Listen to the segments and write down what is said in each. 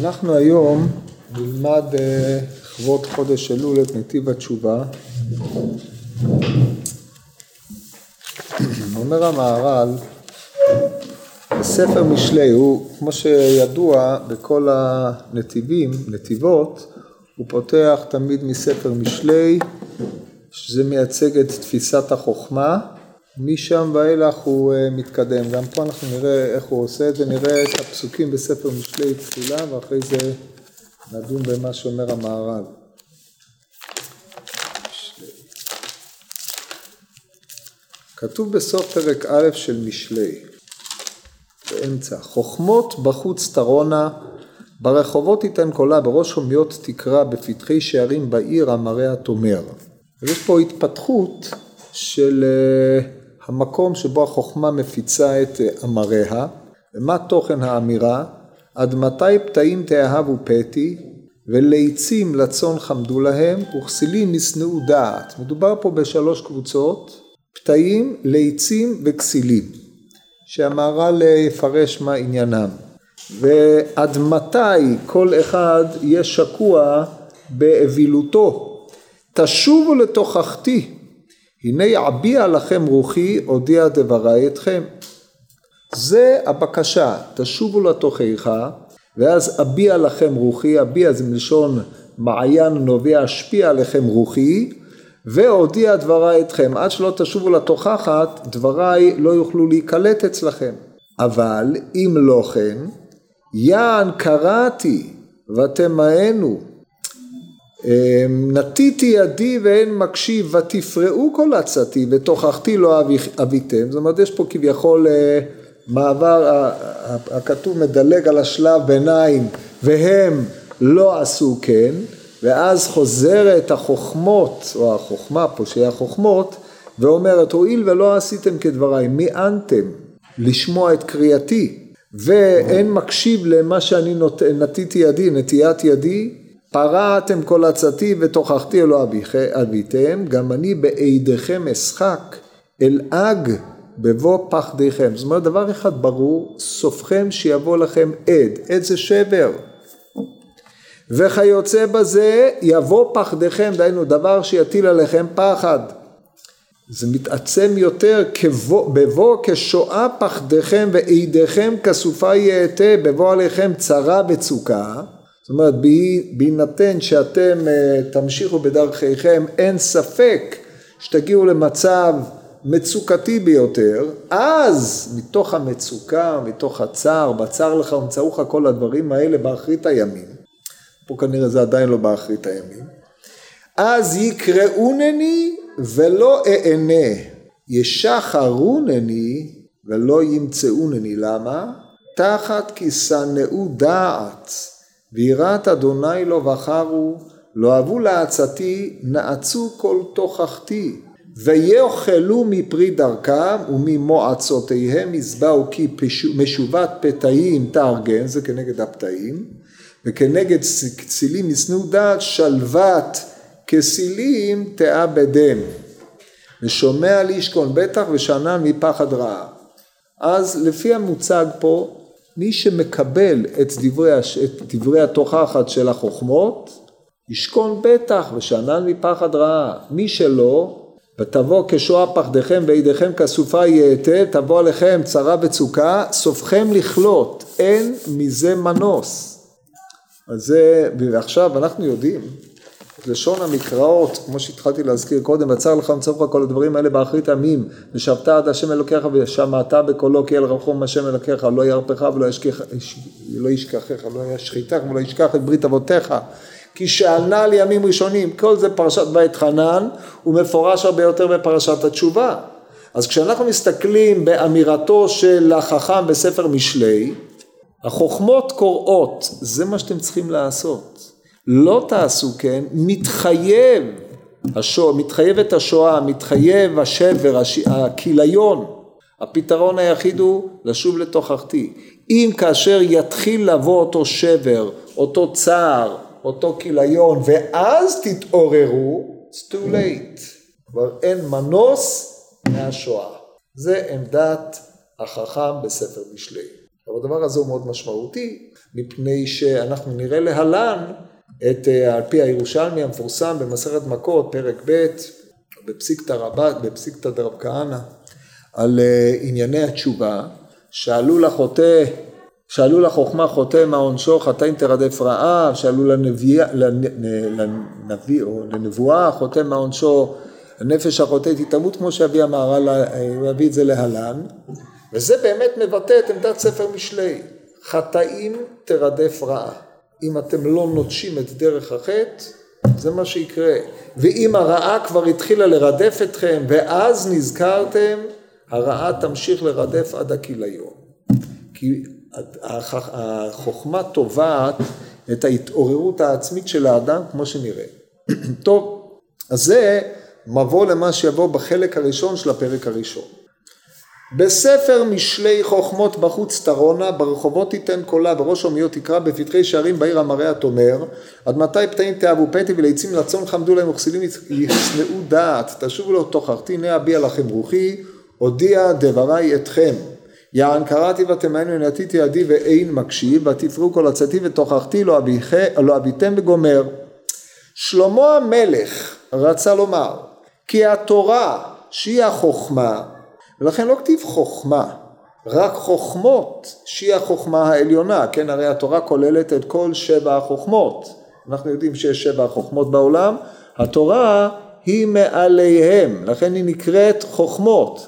אנחנו היום נלמד לכבוד חודש אלול את נתיב התשובה. אומר המהר"ל, בספר משלי הוא, כמו שידוע בכל הנתיבים, נתיבות, הוא פותח תמיד מספר משלי, שזה מייצג את תפיסת החוכמה, משם ואילך הוא אה, מתקדם. גם פה אנחנו נראה איך הוא עושה את זה, נראה את הפסוקים בספר משלי תחילה ואחרי זה נדון במה שאומר המהר"ל. כתוב בסוף פרק א' של משלי, באמצע, חוכמות בחוץ תרונה, ברחובות תיתן קולה, בראש חומיות תקרא, בפתחי שערים בעיר המראה התומר. יש פה התפתחות של אה, המקום שבו החוכמה מפיצה את אה, אמריה, ומה תוכן האמירה? עד מתי פתאים תאהבו פתי, וליצים לצאן חמדו להם, וכסילים ישנאו דעת. מדובר פה בשלוש קבוצות, פתאים, ליצים וכסילים, שהמהר"ל יפרש מה עניינם. ועד מתי כל אחד יהיה שקוע באבילותו. תשובו לתוכחתי, הנה יעביע לכם רוחי, הודיע דברי אתכם. זה הבקשה, תשובו לתוכיך, ואז אביע לכם רוחי, אביע זה מלשון מעיין נובע, אשפיע עליכם רוחי, והודיע דברי אתכם. עד שלא תשובו לתוכחת, דבריי לא יוכלו להיקלט אצלכם. אבל אם לא כן, יען קראתי ותמאנו אמ, נטיתי ידי ואין מקשיב ותפרעו כל עצתי ותוכחתי לא אביתם זאת אומרת יש פה כביכול אה, מעבר הכתוב מדלג על השלב ביניים והם לא עשו כן ואז חוזרת החוכמות או החוכמה פה שהיא החוכמות ואומרת הואיל ולא עשיתם כדבריי מי אנתם לשמוע את קריאתי ואין מקשיב למה שאני. נטיתי ידי נטיית ידי פרעתם כל עצתי ותוכחתי אלוה אביתם, גם אני בעידיכם אשחק, אלעג בבוא פחדיכם. זאת אומרת, דבר אחד ברור, סופכם שיבוא לכם עד, עד זה שבר. וכיוצא בזה יבוא פחדיכם, דהיינו דבר שיטיל עליכם פחד. זה מתעצם יותר כבוא, בבוא כשואה פחדיכם ועידיכם כסופה יאטה, בבוא עליכם צרה וצוקה. זאת אומרת בהינתן שאתם אה, תמשיכו בדרכיכם אין ספק שתגיעו למצב מצוקתי ביותר אז מתוך המצוקה מתוך הצער בצר לך ומצאוך כל הדברים האלה באחרית הימים פה כנראה זה עדיין לא באחרית הימים אז יקראונני ולא אענה. ישחרונני ולא ימצאונני. למה? תחת כי שנאו דעת ויראת אדוני לא בחרו, לא אהבו לעצתי, נעצו כל תוכחתי. ויאכלו מפרי דרכם וממועצותיהם יזבעו כי משובת פתאים תארגן, זה כנגד הפתאים, וכנגד כסילים ישנאו דעת שלוות כסילים תאבדם. ושומע לישכון בטח ושנן מפחד רעה. אז לפי המוצג פה מי שמקבל את דברי, את דברי התוכחת של החוכמות, ישכון בטח ושאנן מפחד רעה. מי שלא, ותבוא כשואה פחדיכם וידיכם כסופה יאטה, תבוא עליכם צרה וצוקה, סופכם לכלות, אין מזה מנוס. אז זה, ועכשיו אנחנו יודעים לשון המקראות, כמו שהתחלתי להזכיר קודם, בצר לך ומצרוך כל הדברים האלה באחרית עמים, ושבת עד השם אלוקיך ושמעת בקולו כי אל רחום השם אלוקיך, לא ירפך ולא ישכח, לא ישכחך, לא ישחיתך ולא ישכח את ברית אבותיך. כי שענה לימים ראשונים, כל זה פרשת בית חנן, הוא מפורש הרבה יותר בפרשת התשובה. אז כשאנחנו מסתכלים באמירתו של החכם בספר משלי, החוכמות קוראות, זה מה שאתם צריכים לעשות. לא תעשו כן, מתחייב השואה, מתחייבת השואה, מתחייב השבר, הש... הכיליון. הפתרון היחיד הוא לשוב לתוכחתי. אם כאשר יתחיל לבוא אותו שבר, אותו צער, אותו כיליון, ואז תתעוררו, it's too late. כבר אין מנוס מהשואה. זה עמדת החכם בספר משלי. אבל הדבר הזה הוא מאוד משמעותי, מפני שאנחנו נראה להלן את, אה, על פי הירושלמי המפורסם במסכת מכות, פרק ב', בפסיקתא רבת, בפסיקתא דרב כהנא, על אה, ענייני התשובה, שאלו לחוטא, שאלו לחוכמה חוטא מה עונשו חטאים תרדף רעב, שאלו לנביא, לנביא או לנבואה חוטא מה עונשו הנפש החוטאת היא תמות כמו שאבי המהר"ל, הוא יביא את זה להלן, וזה באמת מבטא את עמדת ספר משלי, חטאים תרדף רעה. אם אתם לא נוטשים את דרך החטא, זה מה שיקרה. ואם הרעה כבר התחילה לרדף אתכם, ואז נזכרתם, הרעה תמשיך לרדף עד הכיליון. כי החוכמה תובעת את ההתעוררות העצמית של האדם, כמו שנראה. טוב, אז זה מבוא למה שיבוא בחלק הראשון של הפרק הראשון. בספר משלי חוכמות בחוץ תרונה, ברחובות תיתן קולה, בראש אומיות תקרא, בפתחי שערים בעיר המראה תאמר, עד מתי פתאים תאהבו פתי ולעצים לצון חמדו להם וכסילים ישנאו דעת, תשובו לו תוכחתי הנה אביע לכם רוחי, הודיע דברי אתכם. יען קראתי ותמנו נתיתי ידי ואין מקשיב, ותפרו כל עצתי ותוכחתי לא, לא אביתם וגומר. שלמה המלך רצה לומר, כי התורה שהיא החוכמה ולכן לא כתיב חוכמה, רק חוכמות שהיא החוכמה העליונה, כן הרי התורה כוללת את כל שבע החוכמות, אנחנו יודעים שיש שבע החוכמות בעולם, התורה היא מעליהם, לכן היא נקראת חוכמות,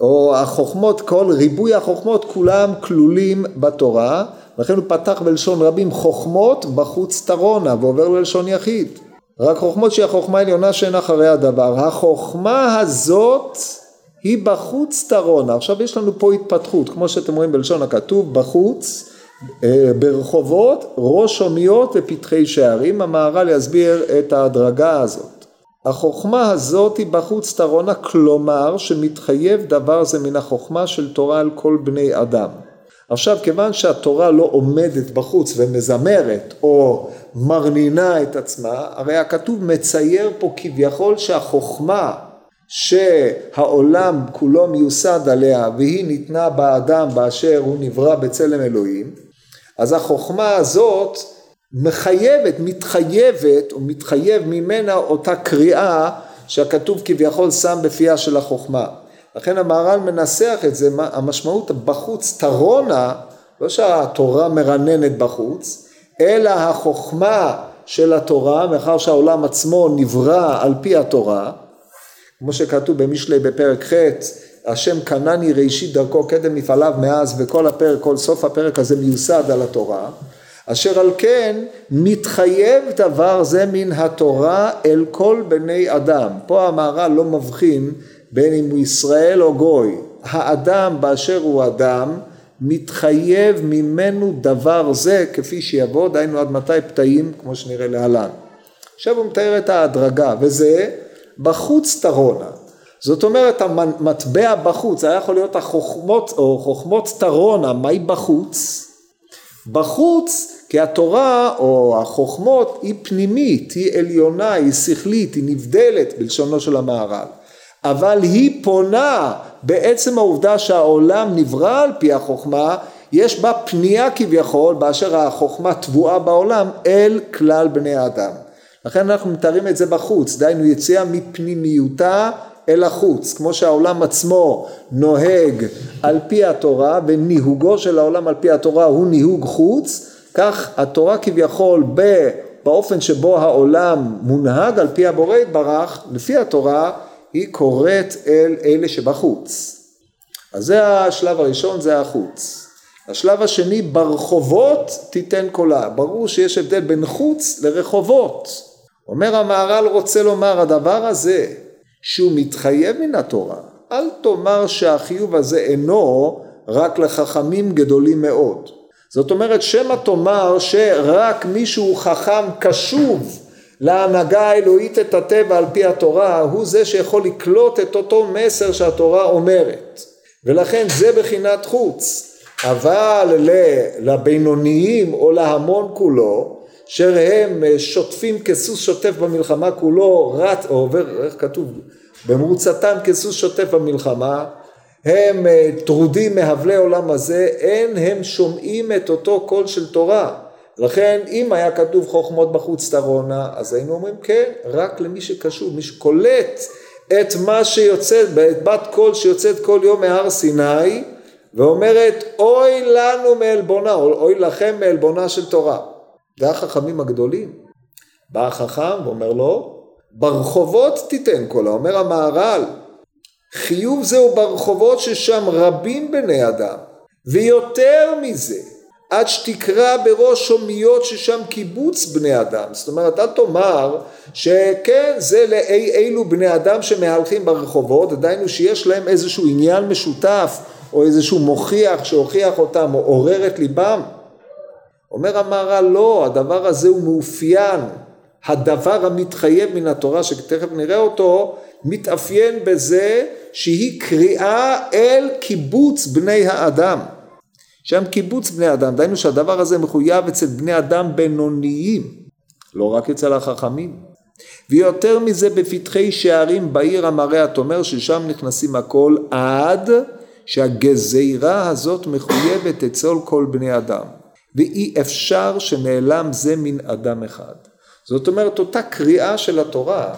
או החוכמות, כל ריבוי החוכמות כולם כלולים בתורה, לכן הוא פתח בלשון רבים חוכמות בחוץ תרונה ועובר ללשון יחיד, רק חוכמות שהיא החוכמה העליונה שאין אחרי הדבר, החוכמה הזאת היא בחוץ תרונה. עכשיו יש לנו פה התפתחות, כמו שאתם רואים בלשון הכתוב, בחוץ, אה, ברחובות, ראש אומיות ופתחי שערים. המהר"ל יסביר את ההדרגה הזאת. החוכמה הזאת היא בחוץ תרונה, כלומר שמתחייב דבר זה מן החוכמה של תורה על כל בני אדם. עכשיו כיוון שהתורה לא עומדת בחוץ ומזמרת או מרנינה את עצמה, הרי הכתוב מצייר פה כביכול שהחוכמה שהעולם כולו מיוסד עליה והיא ניתנה באדם באשר הוא נברא בצלם אלוהים, אז החוכמה הזאת מחייבת, מתחייבת או מתחייב ממנה אותה קריאה שהכתוב כביכול שם בפיה של החוכמה. לכן המהר"ל מנסח את זה, המשמעות בחוץ תרונה, לא שהתורה מרננת בחוץ, אלא החוכמה של התורה, מאחר שהעולם עצמו נברא על פי התורה, כמו שכתוב במשלי בפרק ח', השם קנני ראשית דרכו קדם מפעליו מאז וכל הפרק, כל סוף הפרק הזה מיוסד על התורה, אשר על כן מתחייב דבר זה מן התורה אל כל בני אדם. פה המהר"ל לא מבחין בין אם הוא ישראל או גוי. האדם באשר הוא אדם מתחייב ממנו דבר זה כפי שיבוא, דהיינו עד מתי פתאים כמו שנראה להלן. עכשיו הוא מתאר את ההדרגה וזה בחוץ תרונה. זאת אומרת המטבע בחוץ, היה יכול להיות החוכמות או חוכמות תרונה, מהי בחוץ? בחוץ כי התורה או החוכמות היא פנימית, היא עליונה, היא שכלית, היא נבדלת בלשונו של המהר"ל. אבל היא פונה בעצם העובדה שהעולם נברא על פי החוכמה, יש בה פנייה כביכול באשר החוכמה טבועה בעולם אל כלל בני האדם. לכן אנחנו מתארים את זה בחוץ, דהיינו יציאה מפנימיותה אל החוץ, כמו שהעולם עצמו נוהג על פי התורה וניהוגו של העולם על פי התורה הוא ניהוג חוץ, כך התורה כביכול באופן שבו העולם מונהג על פי הבורא יתברך, לפי התורה היא קוראת אל אלה שבחוץ. אז זה השלב הראשון, זה החוץ. השלב השני, ברחובות תיתן קולה. ברור שיש הבדל בין חוץ לרחובות. אומר המהר"ל רוצה לומר הדבר הזה שהוא מתחייב מן התורה אל תאמר שהחיוב הזה אינו רק לחכמים גדולים מאוד. זאת אומרת שמא תאמר שרק מישהו חכם קשוב להנהגה האלוהית את הטבע על פי התורה הוא זה שיכול לקלוט את אותו מסר שהתורה אומרת. ולכן זה בחינת חוץ. אבל לבינוניים או להמון כולו אשר הם אה, שוטפים כסוס שוטף במלחמה כולו רץ, או עובר, איך כתוב, במרוצתם כסוס שוטף במלחמה, הם אה, טרודים מהבלי עולם הזה, אין הם שומעים את אותו קול של תורה. לכן אם היה כתוב חוכמות בחוץ תרונה, אז היינו אומרים כן, רק למי שקשור, מי שקולט את מה שיוצא, את בת קול שיוצאת כל יום מהר סיני, ואומרת אוי לנו מעלבונה, אוי לכם מעלבונה של תורה. זה החכמים הגדולים. בא החכם ואומר לו, ברחובות תיתן קולה, אומר המהר"ל, חיוב זהו ברחובות ששם רבים בני אדם, ויותר מזה, עד שתקרא בראש הומיות ששם קיבוץ בני אדם. זאת אומרת, אל תאמר שכן, זה לאי אילו בני אדם שמהלכים ברחובות, דהיינו שיש להם איזשהו עניין משותף, או איזשהו מוכיח שהוכיח אותם, או עורר את ליבם. אומר המהר"ל, לא, הדבר הזה הוא מאופיין. הדבר המתחייב מן התורה, שתכף נראה אותו, מתאפיין בזה שהיא קריאה אל קיבוץ בני האדם. שם קיבוץ בני אדם, דהיינו שהדבר הזה מחויב אצל בני אדם בינוניים, לא רק אצל החכמים. ויותר מזה בפתחי שערים בעיר המראה התומר ששם נכנסים הכל עד שהגזירה הזאת מחויבת אצל כל בני אדם ואי אפשר שנעלם זה מן אדם אחד. זאת אומרת אותה קריאה של התורה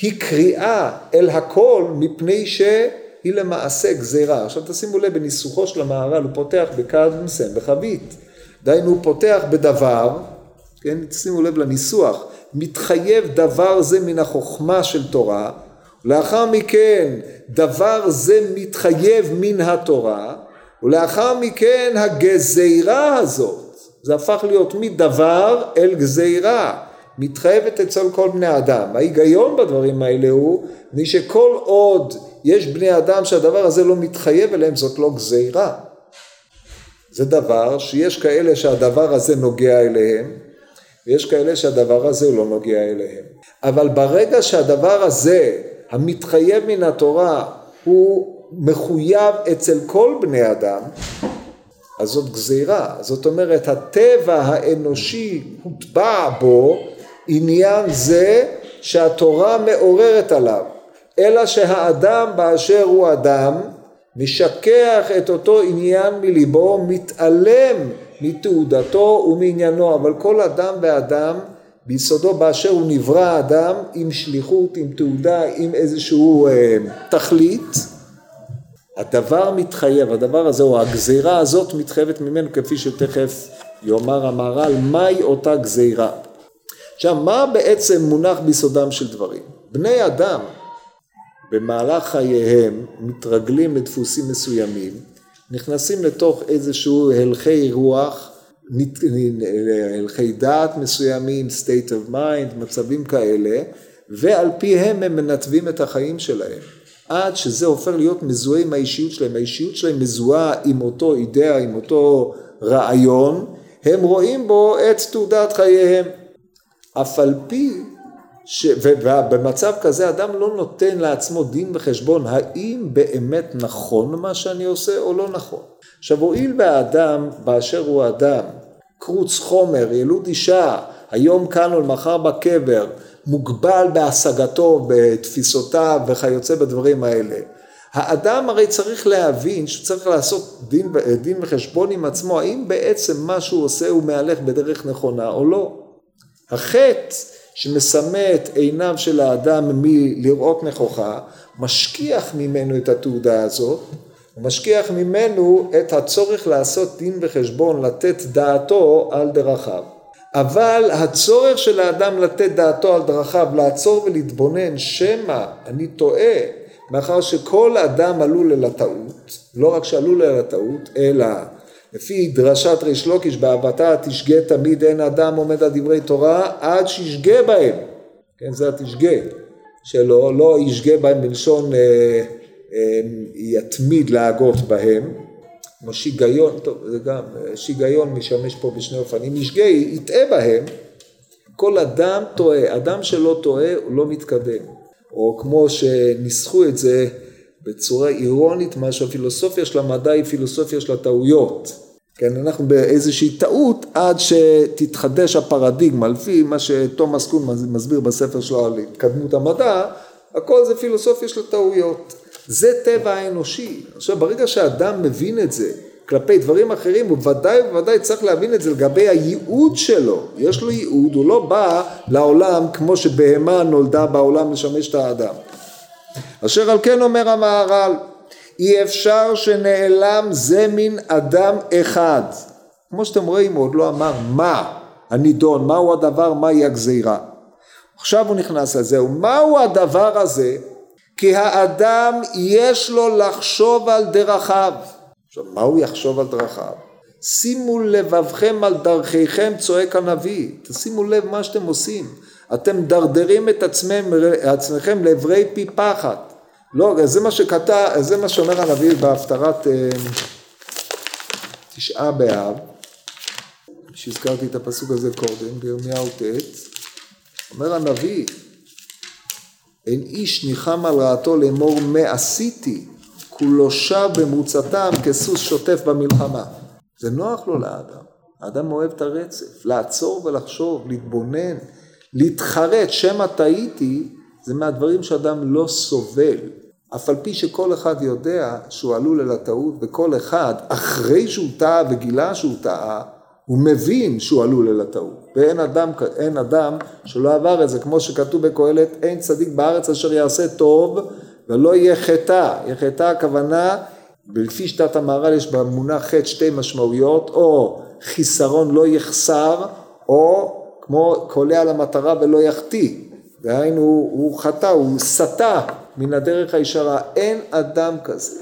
היא קריאה אל הכל מפני שהיא למעשה גזירה. עכשיו תשימו לב בניסוחו של המהר"ל הוא פותח בקו מסיים בחבית. דהיינו הוא פותח בדבר, כן, תשימו לב לניסוח, מתחייב דבר זה מן החוכמה של תורה, לאחר מכן דבר זה מתחייב מן התורה, ולאחר מכן הגזירה הזאת, זה הפך להיות מדבר אל גזירה. מתחייבת אצל כל בני אדם. ההיגיון בדברים האלה הוא, מי שכל עוד יש בני אדם שהדבר הזה לא מתחייב אליהם, זאת לא גזירה. זה דבר שיש כאלה שהדבר הזה נוגע אליהם, ויש כאלה שהדבר הזה לא נוגע אליהם. אבל ברגע שהדבר הזה, המתחייב מן התורה, הוא מחויב אצל כל בני אדם, אז זאת גזירה. זאת אומרת, הטבע האנושי הוטבע בו עניין זה שהתורה מעוררת עליו, אלא שהאדם באשר הוא אדם משכח את אותו עניין מליבו, מתעלם מתעודתו ומעניינו, אבל כל אדם ואדם ביסודו באשר הוא נברא אדם עם שליחות, עם תעודה, עם איזשהו אה, תכלית, הדבר מתחייב, הדבר הזה או הגזירה הזאת מתחייבת ממנו כפי שתכף יאמר המהר"ל, מהי אותה גזירה? עכשיו, מה בעצם מונח ביסודם של דברים? בני אדם במהלך חייהם מתרגלים לדפוסים מסוימים, נכנסים לתוך איזשהו הלכי רוח, הלכי דעת מסוימים, state of mind, מצבים כאלה, ועל פיהם הם מנתבים את החיים שלהם. עד שזה הופך להיות מזוהה עם האישיות שלהם, האישיות שלהם מזוהה עם אותו אידאה, עם אותו רעיון, הם רואים בו את תעודת חייהם. אף על פי ש... ובמצב כזה אדם לא נותן לעצמו דין וחשבון האם באמת נכון מה שאני עושה או לא נכון. עכשיו הואיל והאדם באשר הוא אדם, קרוץ חומר, ילוד אישה, היום כאן או מחר בקבר, מוגבל בהשגתו, בתפיסותיו וכיוצא בדברים האלה. האדם הרי צריך להבין שהוא צריך לעשות דין, דין וחשבון עם עצמו, האם בעצם מה שהוא עושה הוא מהלך בדרך נכונה או לא. החטא שמסמא את עיניו של האדם מלראות נכוחה, משכיח ממנו את התעודה הזאת, משכיח ממנו את הצורך לעשות דין וחשבון, לתת דעתו על דרכיו. אבל הצורך של האדם לתת דעתו על דרכיו, לעצור ולהתבונן, שמא אני טועה, מאחר שכל אדם עלול אל הטעות, לא רק שעלול אל הטעות, אלא לפי דרשת ריש לוקיש באהבתה תשגה תמיד אין אדם עומד על דברי תורה עד שישגה בהם, כן זה התשגה שלו, לא ישגה בהם בלשון אה, אה, יתמיד להגות בהם, כמו שיגיון, טוב זה גם, שיגיון משמש פה בשני אופנים, ישגה יטעה בהם, כל אדם טועה, אדם שלא טועה הוא לא מתקדם, או כמו שניסחו את זה בצורה אירונית מה שהפילוסופיה של המדע היא פילוסופיה של הטעויות. כן, אנחנו באיזושהי טעות עד שתתחדש הפרדיגמה, לפי מה שתומאס קון מסביר בספר שלו על התקדמות המדע, הכל זה פילוסופיה של הטעויות. זה טבע האנושי. עכשיו ברגע שאדם מבין את זה כלפי דברים אחרים, הוא ודאי וודאי צריך להבין את זה לגבי הייעוד שלו. יש לו ייעוד, הוא לא בא לעולם כמו שבהמה נולדה בעולם לשמש את האדם. אשר על כן אומר המהר"ל, אי אפשר שנעלם זה מן אדם אחד. כמו שאתם רואים, הוא עוד לא אמר מה הנידון, מהו הדבר, מהי הגזירה. עכשיו הוא נכנס לזה, ומהו הדבר הזה? כי האדם יש לו לחשוב על דרכיו. עכשיו, מה הוא יחשוב על דרכיו? שימו לבבכם על דרכיכם, צועק הנביא. תשימו לב מה שאתם עושים. אתם דרדרים את עצמם, עצמכם לעברי פי פחד. לא, זה מה שכתב, זה מה שאומר הנביא בהפטרת אה, תשעה באב, שהזכרתי את הפסוק הזה קודם, בירמיהו ט', אומר הנביא, אין איש ניחם על רעתו לאמור מה עשיתי, כולו שב במרוצתם כסוס שוטף במלחמה. זה נוח לו לאדם, האדם אוהב את הרצף, לעצור ולחשוב, להתבונן, להתחרט, שמא טעיתי, זה מהדברים שאדם לא סובל. אף על פי שכל אחד יודע שהוא עלול אל הטעות, וכל אחד, אחרי שהוא טעה וגילה שהוא טעה, הוא מבין שהוא עלול אל הטעות. ואין אדם, אדם שלא עבר את זה, כמו שכתוב בקהלת, אין צדיק בארץ אשר יעשה טוב ולא יהיה חטא. יהיה חטא הכוונה, ולפי שיטת המהר"ל יש במונח חטא שתי משמעויות, או חיסרון לא יחסר, או כמו קולע על המטרה ולא יחטיא. דהיינו, הוא חטא, הוא סטה מן הדרך הישרה. אין אדם כזה.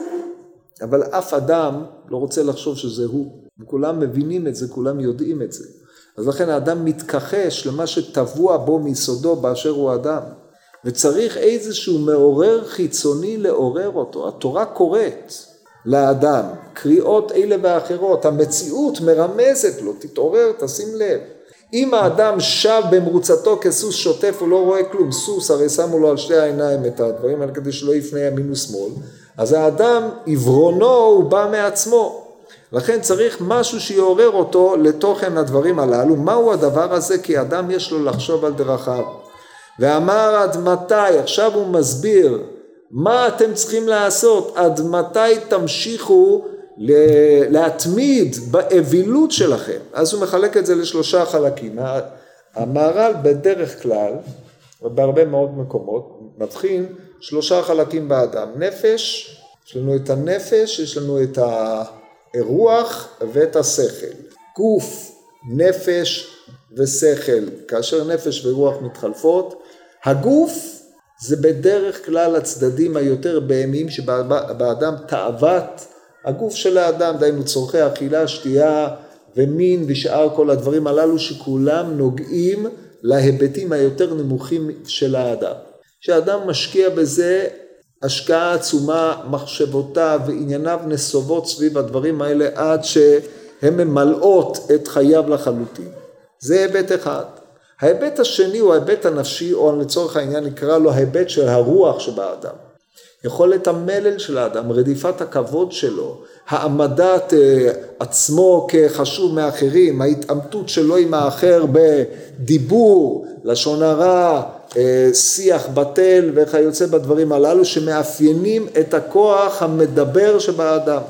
אבל אף אדם לא רוצה לחשוב שזה הוא. וכולם מבינים את זה, כולם יודעים את זה. אז לכן האדם מתכחש למה שטבוע בו מיסודו באשר הוא אדם. וצריך איזשהו מעורר חיצוני לעורר אותו. התורה קוראת לאדם, קריאות אלה ואחרות, המציאות מרמזת לו, תתעורר, תשים לב. אם האדם שב במרוצתו כסוס שוטף, הוא לא רואה כלום, סוס, הרי שמו לו על שתי העיניים את הדברים האלה כדי שלא יפנה ימין ושמאל, אז האדם, עיוורונו הוא בא מעצמו. לכן צריך משהו שיעורר אותו לתוכן הדברים הללו. מהו הדבר הזה? כי אדם יש לו לחשוב על דרכיו. ואמר עד מתי, עכשיו הוא מסביר מה אתם צריכים לעשות, עד מתי תמשיכו להתמיד באווילות שלכם. אז הוא מחלק את זה לשלושה חלקים. המהר"ל בדרך כלל, ובהרבה מאוד מקומות, מבחין שלושה חלקים באדם. נפש, יש לנו את הנפש, יש לנו את הרוח ואת השכל. גוף, נפש ושכל. כאשר נפש ורוח מתחלפות, הגוף זה בדרך כלל הצדדים היותר בהמיים שבאדם תאוות הגוף של האדם, דהיינו צורכי אכילה, שתייה ומין ושאר כל הדברים הללו שכולם נוגעים להיבטים היותר נמוכים של האדם. כשאדם משקיע בזה השקעה עצומה, מחשבותיו וענייניו נסובות סביב הדברים האלה עד שהן ממלאות את חייו לחלוטין. זה היבט אחד. ההיבט השני הוא ההיבט הנפשי, או לצורך העניין נקרא לו ההיבט של הרוח שבאדם. יכולת המלל של האדם, רדיפת הכבוד שלו, העמדת אה, עצמו כחשוב מאחרים, ההתעמתות שלו עם האחר בדיבור, לשון הרע, שיח בטל וכיוצא בדברים הללו שמאפיינים את הכוח המדבר שבאדם.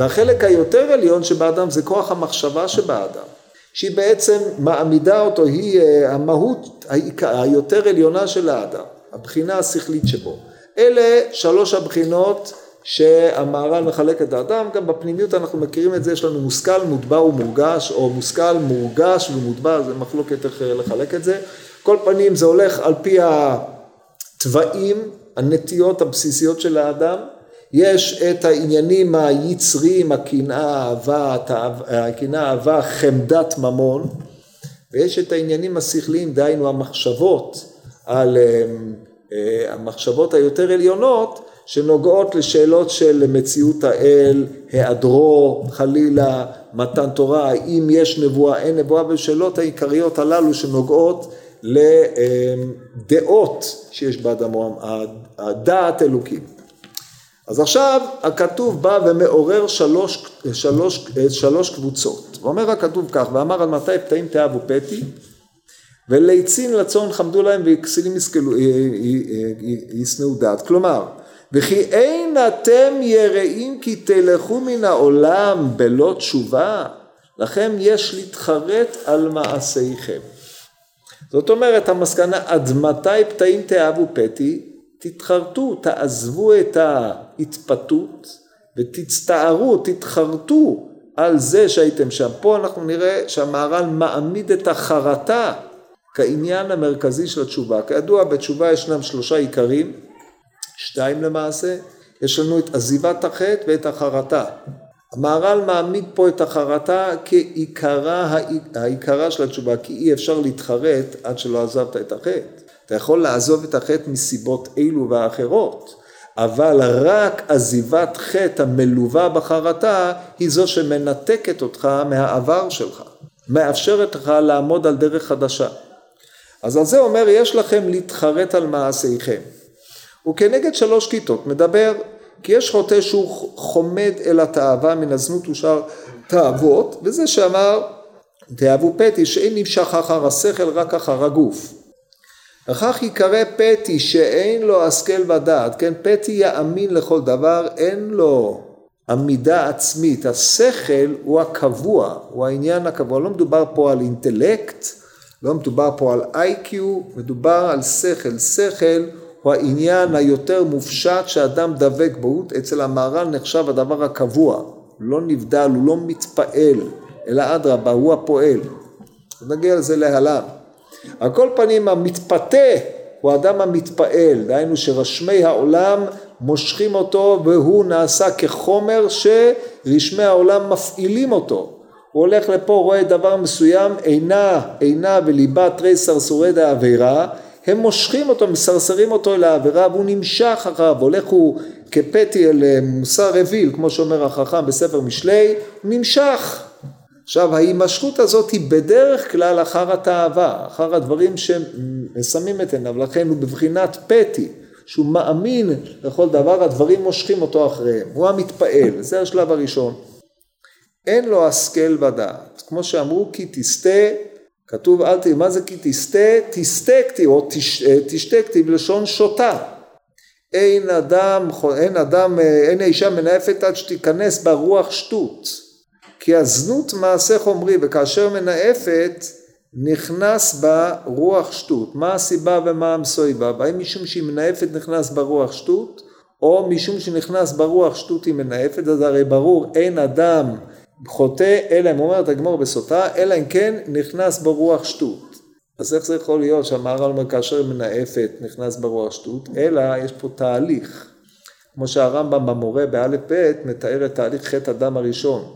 והחלק היותר עליון שבאדם זה כוח המחשבה שבאדם, שהיא בעצם מעמידה אותו, היא אה, המהות היותר עליונה של האדם, הבחינה השכלית שבו. אלה שלוש הבחינות שהמהר"ל מחלק את האדם, גם בפנימיות אנחנו מכירים את זה, יש לנו מושכל, מוטבע ומורגש, או מושכל, מורגש ומוטבע, זה מחלוקת איך אה, לחלק את זה. כל פנים זה הולך על פי התוואים, הנטיות הבסיסיות של האדם. יש את העניינים היצריים, הקנאה, אהבה, הקנאה, אהבה, חמדת ממון, ויש את העניינים השכליים, דהיינו המחשבות על אה, אה, המחשבות היותר עליונות שנוגעות לשאלות של מציאות האל, היעדרו חלילה, מתן תורה, האם יש נבואה, אין נבואה, ושאלות העיקריות הללו שנוגעות לדעות שיש באדמו, הדעת אלוקים. אז עכשיו הכתוב בא ומעורר שלוש, שלוש, שלוש קבוצות. ואומר הכתוב כך, ואמר על מתי פתאים תאהבו פתי וליצין לצון חמדו להם וכסילים ישנאו דעת. כלומר, וכי אין אתם יראים כי תלכו מן העולם בלא תשובה, לכם יש להתחרט על מעשיכם. זאת אומרת המסקנה עד מתי פתאים תאהבו פתי? תתחרטו, תעזבו את ההתפתות ותצטערו, תתחרטו על זה שהייתם שם. פה אנחנו נראה שהמהר"ל מעמיד את החרטה כעניין המרכזי של התשובה. כידוע בתשובה ישנם שלושה עיקרים, שתיים למעשה, יש לנו את עזיבת החטא ואת החרטה. המהר"ל מעמיד פה את החרטה כעיקרה העיקרה של התשובה, כי אי אפשר להתחרט עד שלא עזבת את החטא. אתה יכול לעזוב את החטא מסיבות אלו ואחרות, אבל רק עזיבת חטא המלווה בחרטה היא זו שמנתקת אותך מהעבר שלך, מאפשרת לך לעמוד על דרך חדשה. אז על זה אומר יש לכם להתחרט על מעשיכם. וכנגד שלוש כיתות מדבר כי יש חוטא שהוא חומד אל התאווה מן הזנות ושאר תאוות וזה שאמר תאהבו פתי שאין נמשך אחר השכל רק אחר הגוף. וכך ייקרא פתי שאין לו השכל ודעת, כן, פתי יאמין לכל דבר, אין לו עמידה עצמית, השכל הוא הקבוע, הוא העניין הקבוע, לא מדובר פה על אינטלקט, לא מדובר פה על איי-קיו, מדובר על שכל, שכל הוא העניין היותר מופשט שאדם דבק בו, אצל המהר"ל נחשב הדבר הקבוע, לא נבדל, הוא לא מתפעל, אלא אדרבה, הוא הפועל. נגיע לזה להלן. על כל פנים המתפתה הוא האדם המתפעל, דהיינו שרשמי העולם מושכים אותו והוא נעשה כחומר שרשמי העולם מפעילים אותו. הוא הולך לפה, רואה דבר מסוים, עינה, עינה וליבה תרי סרסורי דעבירה, הם מושכים אותו, מסרסרים אותו אל העבירה והוא נמשך אחריו, הולך הוא כפתי אל מוסר אוויל, כמו שאומר החכם בספר משלי, נמשך. עכשיו ההימשכות הזאת היא בדרך כלל אחר התאווה, אחר הדברים שמסמים את עיניו, לכן הוא בבחינת פתי, שהוא מאמין לכל דבר, הדברים מושכים אותו אחריהם, הוא המתפעל, זה השלב הראשון. אין לו השכל ודעת, כמו שאמרו כי תסטה, כתוב אל תראי, מה זה כי תסטה? תסטה כתיב, או תשתה כתיב לשון שותה. אין אדם, אין אדם, אין האישה מנאפת עד שתיכנס בה רוח שטות. כי הזנות מעשה חומרי וכאשר מנאפת נכנס בה רוח שטות. מה הסיבה ומה המסויבה? האם משום שהיא מנאפת נכנס בה רוח שטות או משום שנכנס ברוח שטות היא מנאפת אז הרי ברור אין אדם חוטא אלא אם אומרת הגמור בסוטה אלא אם כן נכנס ברוח שטות. אז איך זה יכול להיות שהמהר"ל אומר כאשר מנאפת נכנס ברוח שטות? אלא יש פה תהליך. כמו שהרמב"ם במורה באלף ב' מתאר את תהליך חטא הדם הראשון.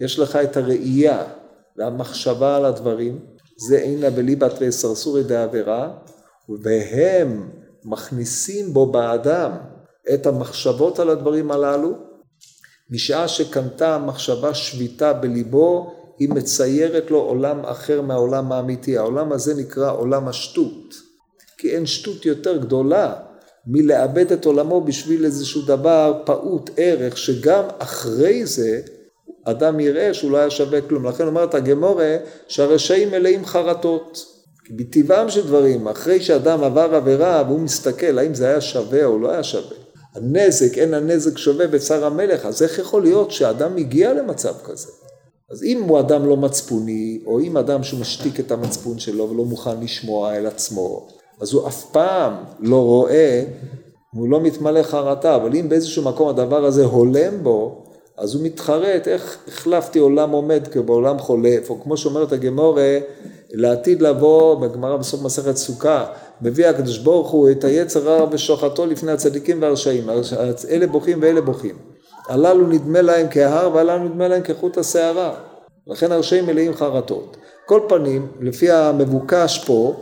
יש לך את הראייה והמחשבה על הדברים, זה אינה בליבת וסרסורי דעבירה, והם מכניסים בו באדם את המחשבות על הדברים הללו, משעה שקנתה המחשבה שביתה בליבו, היא מציירת לו עולם אחר מהעולם האמיתי. העולם הזה נקרא עולם השטות, כי אין שטות יותר גדולה מלאבד את עולמו בשביל איזשהו דבר פעוט ערך, שגם אחרי זה אדם יראה שהוא לא היה שווה כלום. לכן אומרת הגמורה שהרשעים מלאים חרטות. כי בטבעם של דברים, אחרי שאדם עבר עבירה והוא מסתכל האם זה היה שווה או לא היה שווה. הנזק, אין הנזק שווה בצר המלך, אז איך יכול להיות שאדם הגיע למצב כזה? אז אם הוא אדם לא מצפוני, או אם אדם שמשתיק את המצפון שלו ולא מוכן לשמוע אל עצמו, אז הוא אף פעם לא רואה, הוא לא מתמלא חרטה, אבל אם באיזשהו מקום הדבר הזה הולם בו, אז הוא מתחרט איך החלפתי עולם עומד בעולם חולף, או כמו שאומרת הגמורה, לעתיד לבוא, בגמרא בסוף מסכת סוכה, מביא הקדוש ברוך הוא את היצר רע ושוחטו לפני הצדיקים והרשעים, אלה בוכים ואלה בוכים. הללו נדמה להם כהר והללו נדמה להם כחוט השערה. לכן הרשעים מלאים חרטות. כל פנים, לפי המבוקש פה,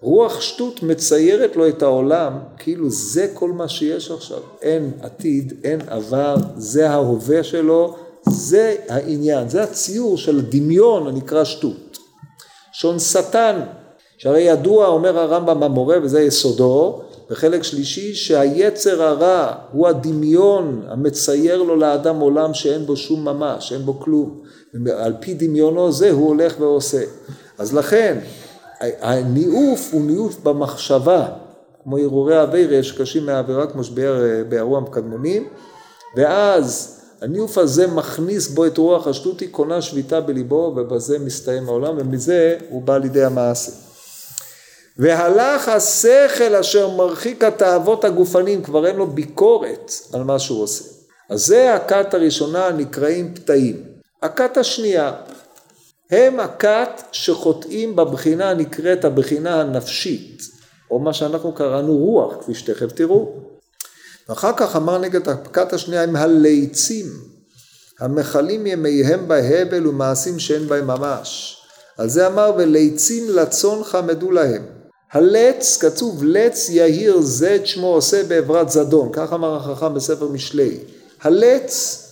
רוח שטות מציירת לו את העולם כאילו זה כל מה שיש עכשיו. אין עתיד, אין עבר, זה ההווה שלו, זה העניין, זה הציור של דמיון הנקרא שטות. שון שטן, שהרי ידוע, אומר הרמב"ם במורה, וזה יסודו, בחלק שלישי, שהיצר הרע הוא הדמיון המצייר לו לאדם עולם שאין בו שום ממש, אין בו כלום. על פי דמיונו זה הוא הולך ועושה. אז לכן, הניאוף הוא ניאוף במחשבה, כמו הרהורי אבירה שקשים מהעבירה כמו שבאירוע המקדמונים, ואז הניוף הזה מכניס בו את רוח השטות, היא קונה שביתה בליבו, ובזה מסתיים העולם, ומזה הוא בא לידי המעשה. והלך השכל אשר מרחיק התאוות הגופניים, כבר אין לו ביקורת על מה שהוא עושה. אז זה הכת הראשונה הנקראים פתאים. הכת השנייה, הם הכת שחוטאים בבחינה הנקראת הבחינה הנפשית, או מה שאנחנו קראנו רוח, כפי שתכף תראו. ואחר כך אמר נגד הכת השנייה הם הליצים, המכלים ימיהם בהבל ומעשים שאין בהם ממש. על זה אמר וליצים לצון חמדו להם. הלץ, כתוב לץ יהיר זה את שמו עושה בעברת זדון, כך אמר החכם בספר משלי. הלץ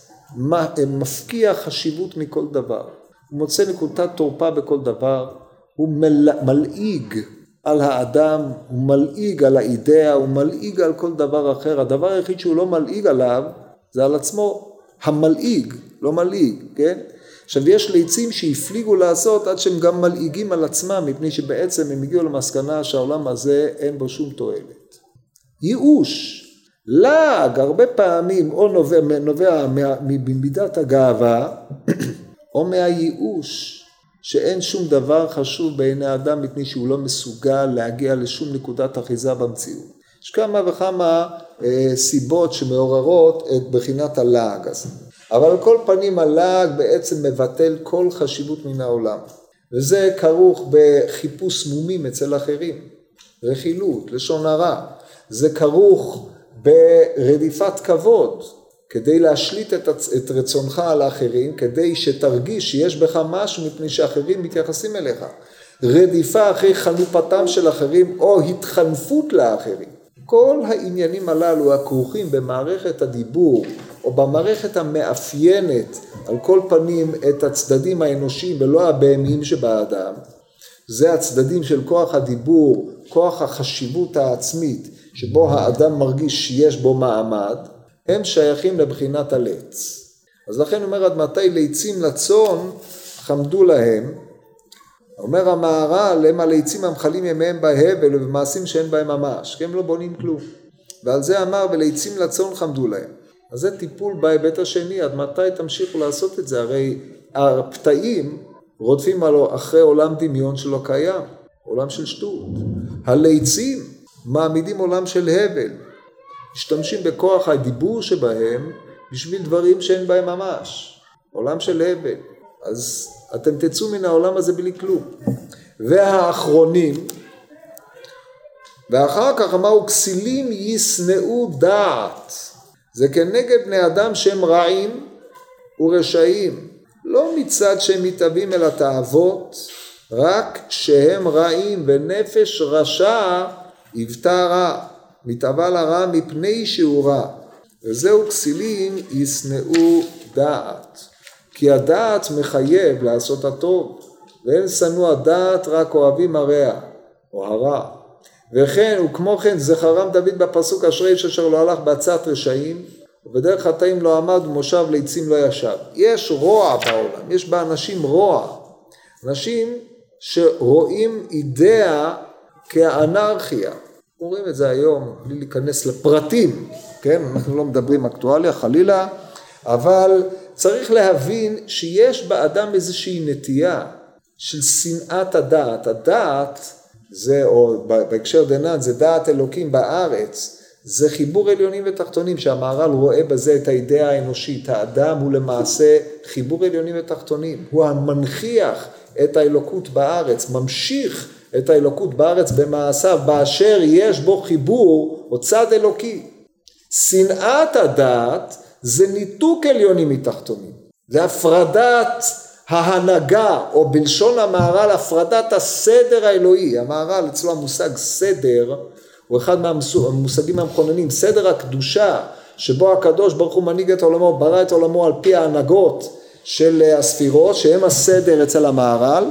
מפקיע חשיבות מכל דבר, הוא מוצא נקודת תורפה בכל דבר, הוא מל... מלעיג על האדם, הוא מלעיג על האידאה, הוא מלעיג על כל דבר אחר, הדבר היחיד שהוא לא מלעיג עליו זה על עצמו, המלעיג, לא מלעיג, כן? עכשיו יש ליצים שהפליגו לעשות עד שהם גם מלעיגים על עצמם מפני שבעצם הם הגיעו למסקנה שהעולם הזה אין בו שום תועלת. ייאוש, לעג הרבה פעמים או נובע, נובע ממידת הגאווה או מהייאוש שאין שום דבר חשוב בעיני האדם מפני שהוא לא מסוגל להגיע לשום נקודת אחיזה במציאות. יש כמה וכמה אה, סיבות שמעוררות את בחינת הלעג הזה. אבל על כל פנים הלעג בעצם מבטל כל חשיבות מן העולם. וזה כרוך בחיפוש מומים אצל אחרים, רכילות, לשון הרע. זה כרוך ברדיפת כבוד, כדי להשליט את, את רצונך על האחרים, כדי שתרגיש שיש בך משהו מפני שאחרים מתייחסים אליך. רדיפה אחרי חנופתם של אחרים או התחנפות לאחרים. כל העניינים הללו הכרוכים במערכת הדיבור או במערכת המאפיינת על כל פנים את הצדדים האנושיים ולא הבהמיים שבאדם, זה הצדדים של כוח הדיבור, כוח החשיבות העצמית שבו האדם מרגיש שיש בו מעמד, הם שייכים לבחינת הלץ. אז לכן אומר עד מתי ליצים לצאן חמדו להם, אומר המהר"ל הם הליצים המחלים ימיהם בהבל ובמעשים שאין בהם ממש, כי הם לא בונים כלום. ועל זה אמר וליצים לצאן חמדו להם. אז זה טיפול בהיבט השני, עד מתי תמשיכו לעשות את זה? הרי הפתאים רודפים אחרי עולם דמיון שלא קיים, עולם של שטות. הליצים מעמידים עולם של הבל, משתמשים בכוח הדיבור שבהם בשביל דברים שאין בהם ממש, עולם של הבל. אז אתם תצאו מן העולם הזה בלי כלום. והאחרונים, ואחר כך אמרו כסילים ישנאו דעת. זה כנגד בני אדם שהם רעים ורשעים, לא מצד שהם מתאבים אל התאוות, רק שהם רעים ונפש רשע היוותה רע, מתאווה לרע מפני שהוא רע, וזהו כסילים ישנאו דעת, כי הדעת מחייב לעשות הטוב, ואין שנוא הדעת רק אוהבים הרע או הרע. וכן, וכמו כן זכרם דוד בפסוק אשרי איש אשר לא הלך בעצת רשעים, ובדרך חטאים לא עמד ומושב ליצים לא ישב. יש רוע בעולם, יש באנשים רוע. אנשים שרואים אידאה כאנרכיה. רואים את זה היום, בלי להיכנס לפרטים, כן? אנחנו לא מדברים אקטואליה חלילה, אבל צריך להבין שיש באדם איזושהי נטייה של שנאת הדעת. הדעת זה, או בהקשר דנן, זה דעת אלוקים בארץ, זה חיבור עליונים ותחתונים, שהמהר"ל רואה בזה את האידאה האנושית. האדם הוא למעשה חיבור עליונים ותחתונים, הוא המנכיח את האלוקות בארץ, ממשיך את האלוקות בארץ במעשיו, באשר יש בו חיבור או צד אלוקי. שנאת הדעת זה ניתוק עליונים מתחתונים, זה הפרדת ההנהגה, או בלשון המהר"ל הפרדת הסדר האלוהי, המהר"ל אצלו המושג סדר הוא אחד מהמושגים המכוננים, סדר הקדושה שבו הקדוש ברוך הוא מנהיג את עולמו, ברא את עולמו על פי ההנהגות של הספירות שהם הסדר אצל המהר"ל,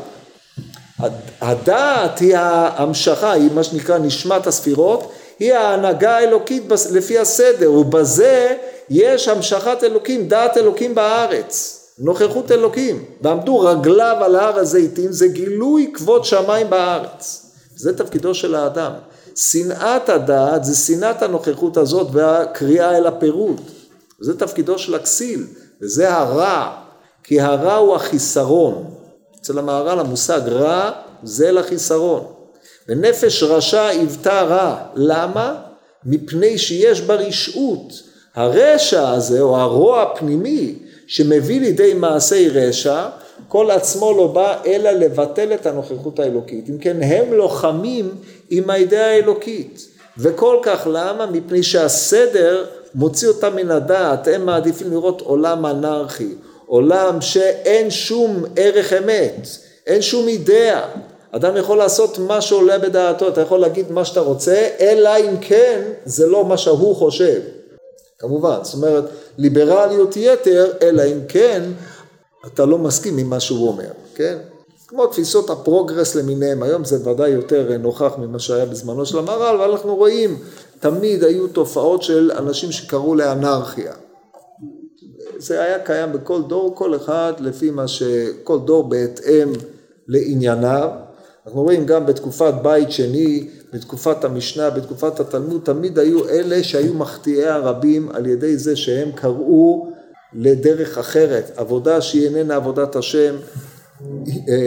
הדעת היא ההמשכה, היא מה שנקרא נשמת הספירות, היא ההנהגה האלוקית לפי הסדר, ובזה יש המשכת אלוקים, דעת אלוקים בארץ. נוכחות אלוקים, ועמדו רגליו על הר הזיתים, זה גילוי כבוד שמיים בארץ. זה תפקידו של האדם. שנאת הדעת זה שנאת הנוכחות הזאת והקריאה אל הפירוט. זה תפקידו של הכסיל, וזה הרע, כי הרע הוא החיסרון. אצל המהר"ל המושג רע זה לחיסרון. ונפש רשע היוותה רע. למה? מפני שיש בה רשעות. הרשע הזה, או הרוע הפנימי, שמביא לידי מעשי רשע, כל עצמו לא בא אלא לבטל את הנוכחות האלוקית. אם כן, הם לוחמים עם האידאה האלוקית. וכל כך למה? מפני שהסדר מוציא אותם מן הדעת, הם מעדיפים לראות עולם אנרכי, עולם שאין שום ערך אמת, אין שום אידאה. אדם יכול לעשות מה שעולה בדעתו, אתה יכול להגיד מה שאתה רוצה, אלא אם כן זה לא מה שהוא חושב. כמובן, זאת אומרת, ליברליות יתר, אלא אם כן אתה לא מסכים עם מה שהוא אומר, כן? כמו תפיסות הפרוגרס למיניהם, היום זה ודאי יותר נוכח ממה שהיה בזמנו של המהר"ל, ואנחנו רואים, תמיד היו תופעות של אנשים שקראו לאנרכיה. זה היה קיים בכל דור, כל אחד לפי מה ש... כל דור בהתאם לענייניו. אנחנו רואים גם בתקופת בית שני, בתקופת המשנה, בתקופת התלמוד, תמיד היו אלה שהיו מחטיאי הרבים על ידי זה שהם קראו לדרך אחרת, עבודה שהיא איננה עבודת השם,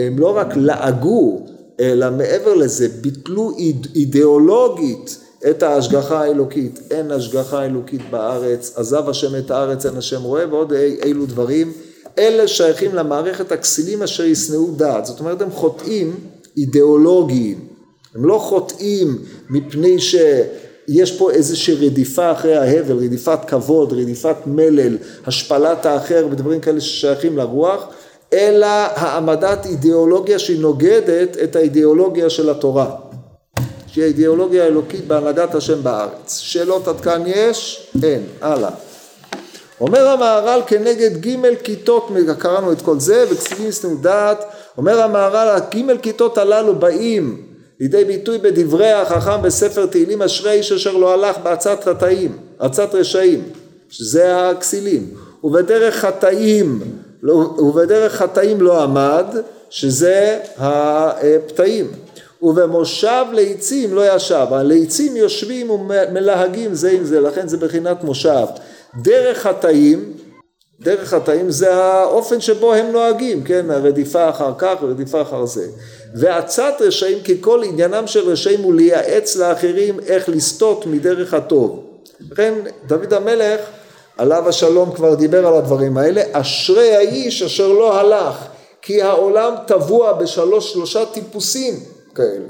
הם לא רק לעגו, אלא מעבר לזה, ביטלו אידיאולוגית את ההשגחה האלוקית. אין השגחה אלוקית בארץ, עזב השם את הארץ, אין השם רואה, ועוד אילו דברים. אלה שייכים למערכת הכסילים אשר ישנאו דעת. זאת אומרת, הם חוטאים אידיאולוגיים. הם לא חוטאים מפני ש... יש פה איזושהי רדיפה אחרי ההבל, רדיפת כבוד, רדיפת מלל, השפלת האחר ודברים כאלה ששייכים לרוח, אלא העמדת אידיאולוגיה שהיא נוגדת את האידיאולוגיה של התורה, שהיא האידיאולוגיה האלוקית בהנהגת השם בארץ. שאלות עד כאן יש? אין. הלאה. אומר המהר"ל כנגד ג' כיתות, קראנו את כל זה, ישנאו דעת, אומר המהר"ל, ג' כיתות הללו באים לידי ביטוי בדברי החכם בספר תהילים אשרי איש אשר לא הלך בעצת חטאים, עצת רשעים, שזה הכסילים, ובדרך חטאים, לא, ובדרך חטאים לא עמד, שזה הפתאים, ובמושב ליצים לא ישב, הליצים יושבים ומלהגים זה עם זה, לכן זה בחינת מושב. דרך חטאים, דרך חטאים זה האופן שבו הם נוהגים, כן, הרדיפה אחר כך, הרדיפה אחר זה. ועצת רשעים כי כל עניינם של רשעים הוא לייעץ לאחרים איך לסטות מדרך הטוב. לכן דוד המלך עליו השלום כבר דיבר על הדברים האלה, אשרי האיש אשר לא הלך כי העולם טבוע בשלוש שלושה טיפוסים כאלה.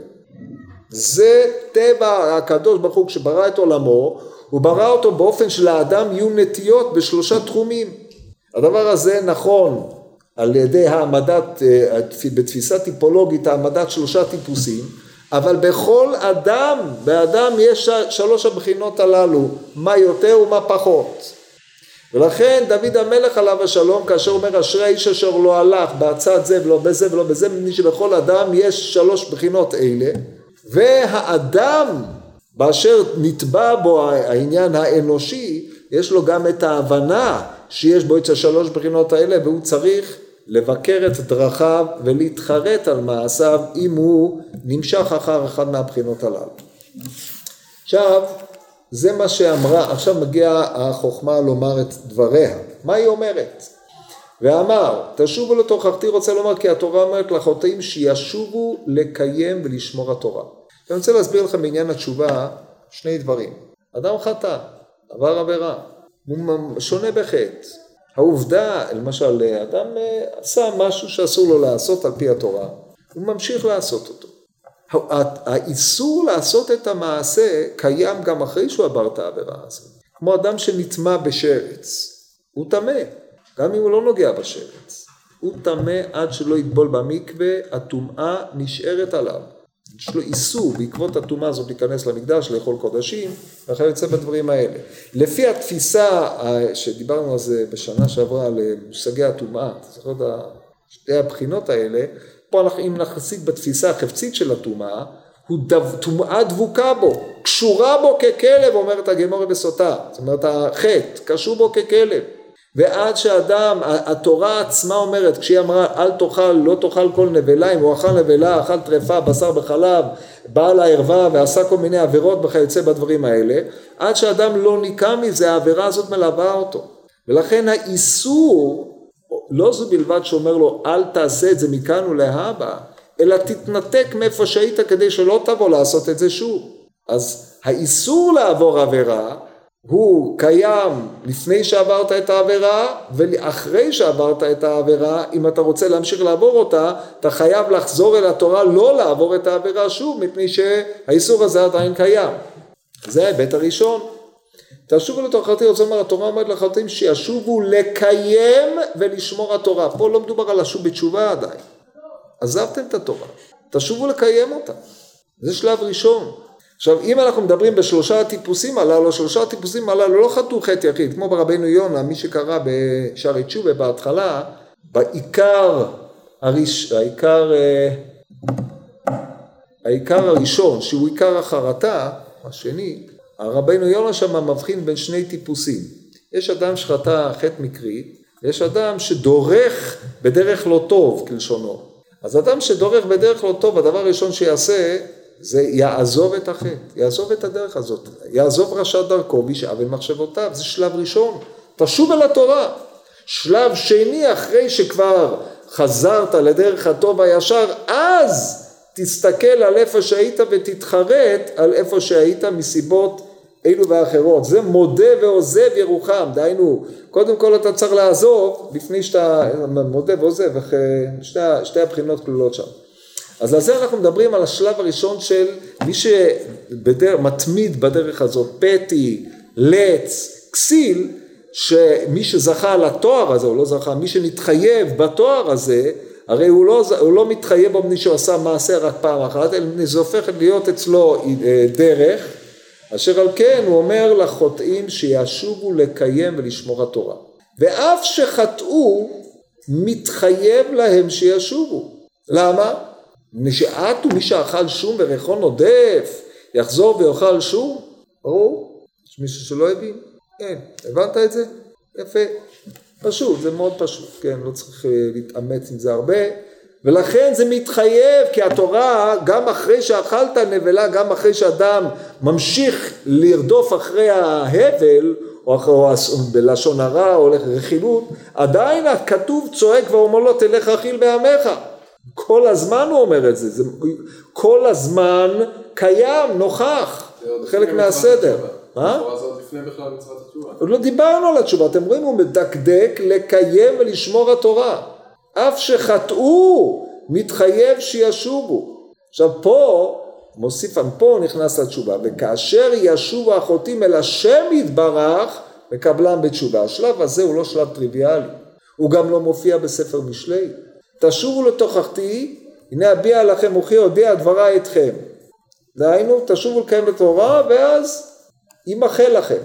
זה טבע הקדוש ברוך הוא כשברא את עולמו הוא ברא אותו באופן שלאדם יהיו נטיות בשלושה תחומים. הדבר הזה נכון על ידי העמדת, אה, בתפיסה טיפולוגית העמדת שלושה טיפוסים, אבל בכל אדם, באדם יש שלוש הבחינות הללו, מה יותר ומה פחות. ולכן דוד המלך עליו השלום כאשר אומר אשרי האיש אשר לא הלך בעצת זה ולא בזה ולא בזה מפני שבכל אדם יש שלוש בחינות אלה והאדם באשר נתבע בו העניין האנושי יש לו גם את ההבנה שיש בו את השלוש בחינות האלה והוא צריך לבקר את דרכיו ולהתחרט על מעשיו אם הוא נמשך אחר אחת מהבחינות הללו. עכשיו, זה מה שאמרה, עכשיו מגיעה החוכמה לומר את דבריה. מה היא אומרת? ואמר, תשובו לתוכחתי רוצה לומר כי התורה אומרת לחוטאים שישובו לקיים ולשמור התורה. אני רוצה להסביר לכם בעניין התשובה שני דברים. אדם חטא, עבר עבירה, שונה בחטא. העובדה, למשל, אדם אה, עשה משהו שאסור לו לעשות על פי התורה, הוא ממשיך לעשות אותו. האיסור לעשות את המעשה קיים גם אחרי שהוא עבר את העבירה הזאת. כמו אדם שנטמע בשרץ, הוא טמא, גם אם הוא לא נוגע בשרץ. הוא טמא עד שלא יטבול במקווה, הטומאה נשארת עליו. יש לו איסור בעקבות הטומאה הזאת להיכנס למקדש, לאכול קודשים, ואחר יוצא בדברים האלה. לפי התפיסה שדיברנו על זה בשנה שעברה על מושגי הטומאה, את שתי הבחינות האלה, פה אם נחסיק בתפיסה החפצית של הטומאה, הוא טומאה דבוקה בו, קשורה בו ככלב, אומרת הגמורה בסוטה, זאת אומרת החטא, קשור בו ככלב. ועד שאדם, התורה עצמה אומרת, כשהיא אמרה אל תאכל, לא תאכל כל נבלה, אם הוא אכל נבלה, אכל טרפה, בשר בחלב, בא לערווה ועשה כל מיני עבירות וכיוצא בדברים האלה, עד שאדם לא ניקה מזה, העבירה הזאת מלווה אותו. ולכן האיסור, לא זו בלבד שאומר לו אל תעשה את זה מכאן ולהבא, אלא תתנתק מאיפה שהיית כדי שלא תבוא לעשות את זה שוב. אז האיסור לעבור עבירה הוא קיים לפני שעברת את העבירה ואחרי שעברת את העבירה אם אתה רוצה להמשיך לעבור אותה אתה חייב לחזור אל התורה לא לעבור את העבירה שוב מפני שהאיסור הזה עדיין קיים. זה ההיבט הראשון. תשובו לתוכחתי רוצה לומר התורה אומרת לחלוטין שישובו לקיים ולשמור התורה. פה לא מדובר על לשוב בתשובה עדיין. עזבתם את התורה. תשובו לקיים אותה. זה שלב ראשון עכשיו אם אנחנו מדברים בשלושה הטיפוסים הללו, שלושה הטיפוסים הללו לא חטאו חטא יחיד, כמו ברבנו יונה, מי שקרא בשערי תשובה בהתחלה, בעיקר, הראש, העיקר, אה, העיקר הראשון שהוא עיקר החרטה, השני, הרבנו יונה שם מבחין בין שני טיפוסים. יש אדם שחטא חטא מקרי, ויש אדם שדורך בדרך לא טוב כלשונו. אז אדם שדורך בדרך לא טוב, הדבר הראשון שיעשה זה יעזוב את החטא, יעזוב את הדרך הזאת, יעזוב רשע דרכו וישאב אל מחשבותיו, זה שלב ראשון, תשוב אל התורה. שלב שני, אחרי שכבר חזרת לדרך הטוב הישר, אז תסתכל על איפה שהיית ותתחרט על איפה שהיית מסיבות אלו ואחרות. זה מודה ועוזב ירוחם, דהיינו, קודם כל אתה צריך לעזוב לפני שאתה מודה ועוזב, שתי, שתי הבחינות כלולות שם. אז על זה אנחנו מדברים על השלב הראשון של מי שמתמיד בדרך הזאת, פטי, לץ, כסיל, שמי זכה על התואר הזה, או לא זכה, מי שמתחייב בתואר הזה, הרי הוא לא, הוא לא מתחייב בו מי שעשה מעשה רק פעם אחת, אלא זה הופך להיות אצלו אה, דרך, אשר על כן הוא אומר לחוטאים שישובו לקיים ולשמור התורה. ואף שחטאו, מתחייב להם שישובו. למה? מפני שאת ומי שאכל שום וריחו נודף, יחזור ויאכל שום? ברור? יש מישהו שלא הבין? כן. הבנת את זה? יפה. פשוט, זה מאוד פשוט, כן, לא צריך אה, להתאמץ עם זה הרבה, ולכן זה מתחייב, כי התורה, גם אחרי שאכלת נבלה, גם אחרי שאדם ממשיך לרדוף אחרי ההבל, או אחרי, בלשון הרע, או רכילות, עדיין הכתוב צועק ואומר לו, תלך אכיל בעמך. כל הזמן הוא אומר את זה, זה כל הזמן קיים, נוכח, חלק מהסדר. מה? לפני בכלל מצוות התשובה. עוד לא דיברנו על התשובה, אתם רואים, הוא מדקדק לקיים ולשמור התורה. אף שחטאו, מתחייב שישובו. עכשיו פה, מוסיף, פה נכנס לתשובה, וכאשר ישובו החוטאים אל השם יתברך, מקבלם בתשובה. השלב הזה הוא לא שלב טריוויאלי, הוא גם לא מופיע בספר משלי. תשובו לתוכחתי, הנה אביע לכם מוחי הודיע דברי אתכם. דהיינו, תשובו לקיים את התורה, ואז יימחה לכם.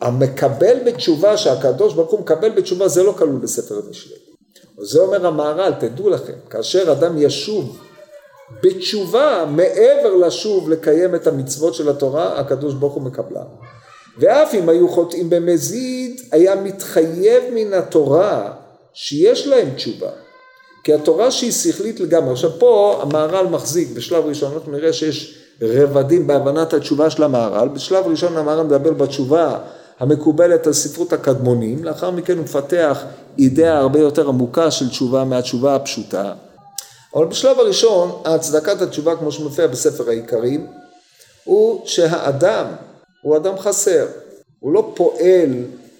המקבל בתשובה, שהקדוש ברוך הוא מקבל בתשובה, זה לא כלול בספר המשלי. זה אומר המהר"ל, תדעו לכם, כאשר אדם ישוב בתשובה, מעבר לשוב לקיים את המצוות של התורה, הקדוש ברוך הוא מקבלה. ואף אם היו חוטאים במזיד, היה מתחייב מן התורה שיש להם תשובה. כי התורה שהיא שכלית לגמרי, עכשיו פה המהר"ל מחזיק, בשלב ראשון אנחנו נראה שיש רבדים בהבנת התשובה של המהר"ל, בשלב ראשון המהר"ל מדבר בתשובה המקובלת על ספרות הקדמונים, לאחר מכן הוא מפתח אידאה הרבה יותר עמוקה של תשובה מהתשובה הפשוטה, אבל בשלב הראשון הצדקת התשובה כמו שמופיע בספר העיקרים הוא שהאדם הוא אדם חסר, הוא לא פועל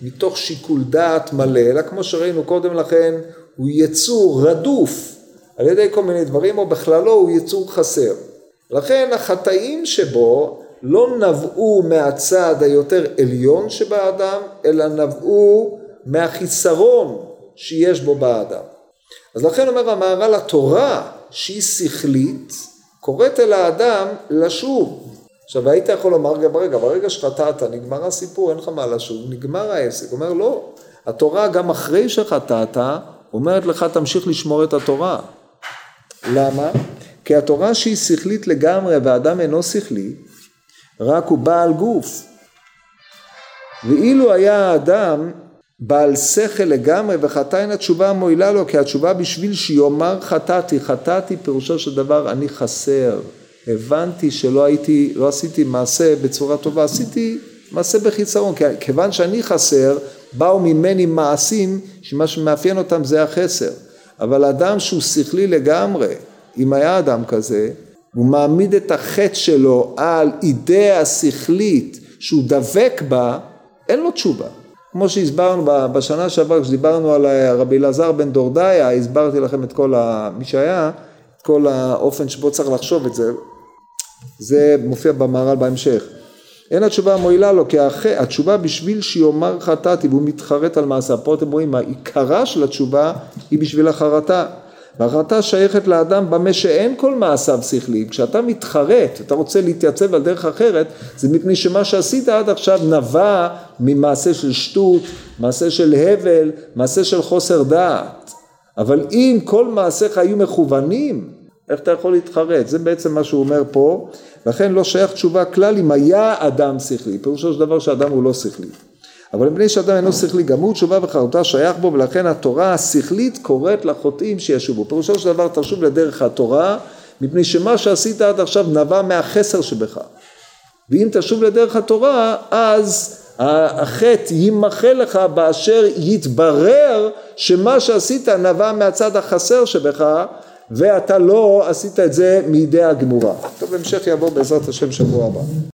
מתוך שיקול דעת מלא, אלא כמו שראינו קודם לכן הוא יצור רדוף על ידי כל מיני דברים, או בכללו הוא יצור חסר. לכן החטאים שבו לא נבעו מהצד היותר עליון שבאדם, אלא נבעו מהחיסרון שיש בו באדם. אז לכן אומר המהר"ל התורה שהיא שכלית, קוראת אל האדם לשוב. עכשיו היית יכול לומר, רגע, ברגע, ברגע שחטאת, נגמר הסיפור, אין לך מה לשוב, נגמר העסק. הוא אומר לא, התורה גם אחרי שחטאת, אומרת לך תמשיך לשמור את התורה. למה? כי התורה שהיא שכלית לגמרי והאדם אינו שכלי, רק הוא בעל גוף. ואילו היה האדם בעל שכל לגמרי וחטא אין התשובה המועילה לו כי התשובה בשביל שיאמר חטאתי, חטאתי פירושו של דבר אני חסר, הבנתי שלא הייתי, לא עשיתי מעשה בצורה טובה, עשיתי מעשה בחיסרון, כיוון שאני חסר באו ממני מעשים שמה שמאפיין אותם זה החסר, אבל אדם שהוא שכלי לגמרי, אם היה אדם כזה, הוא מעמיד את החטא שלו על אידאה שכלית שהוא דבק בה, אין לו תשובה. כמו שהסברנו בשנה שעברה כשדיברנו על רבי אלעזר בן דורדיה, הסברתי לכם את כל ה... מי שהיה, את כל האופן שבו צריך לחשוב את זה, זה מופיע במהר"ל בהמשך. אין התשובה מועילה לו, כי התשובה בשביל שיאמר חטאתי והוא מתחרט על מעשה. פה אתם רואים, העיקרה של התשובה היא בשביל החרטה. והחרטה שייכת לאדם במה שאין כל מעשיו שכליים. כשאתה מתחרט, אתה רוצה להתייצב על דרך אחרת, זה מפני שמה שעשית עד עכשיו נבע ממעשה של שטות, מעשה של הבל, מעשה של חוסר דעת. אבל אם כל מעשיך היו מכוונים, איך אתה יכול להתחרט? זה בעצם מה שהוא אומר פה, לכן לא שייך תשובה כלל אם היה אדם שכלי, פירושו של דבר שאדם הוא לא שכלי. אבל מפני שאדם אינו שכלי גמור תשובה וחרותה שייך בו ולכן התורה השכלית קוראת לחוטאים שישובו. פירושו של דבר תשוב לדרך התורה מפני שמה שעשית עד עכשיו נבע מהחסר שבך. ואם תשוב לדרך התורה אז החטא יימחה לך באשר יתברר שמה שעשית נבע מהצד החסר שבך ואתה לא עשית את זה מידי הגמורה. טוב, המשך יבוא בעזרת השם שבוע הבא.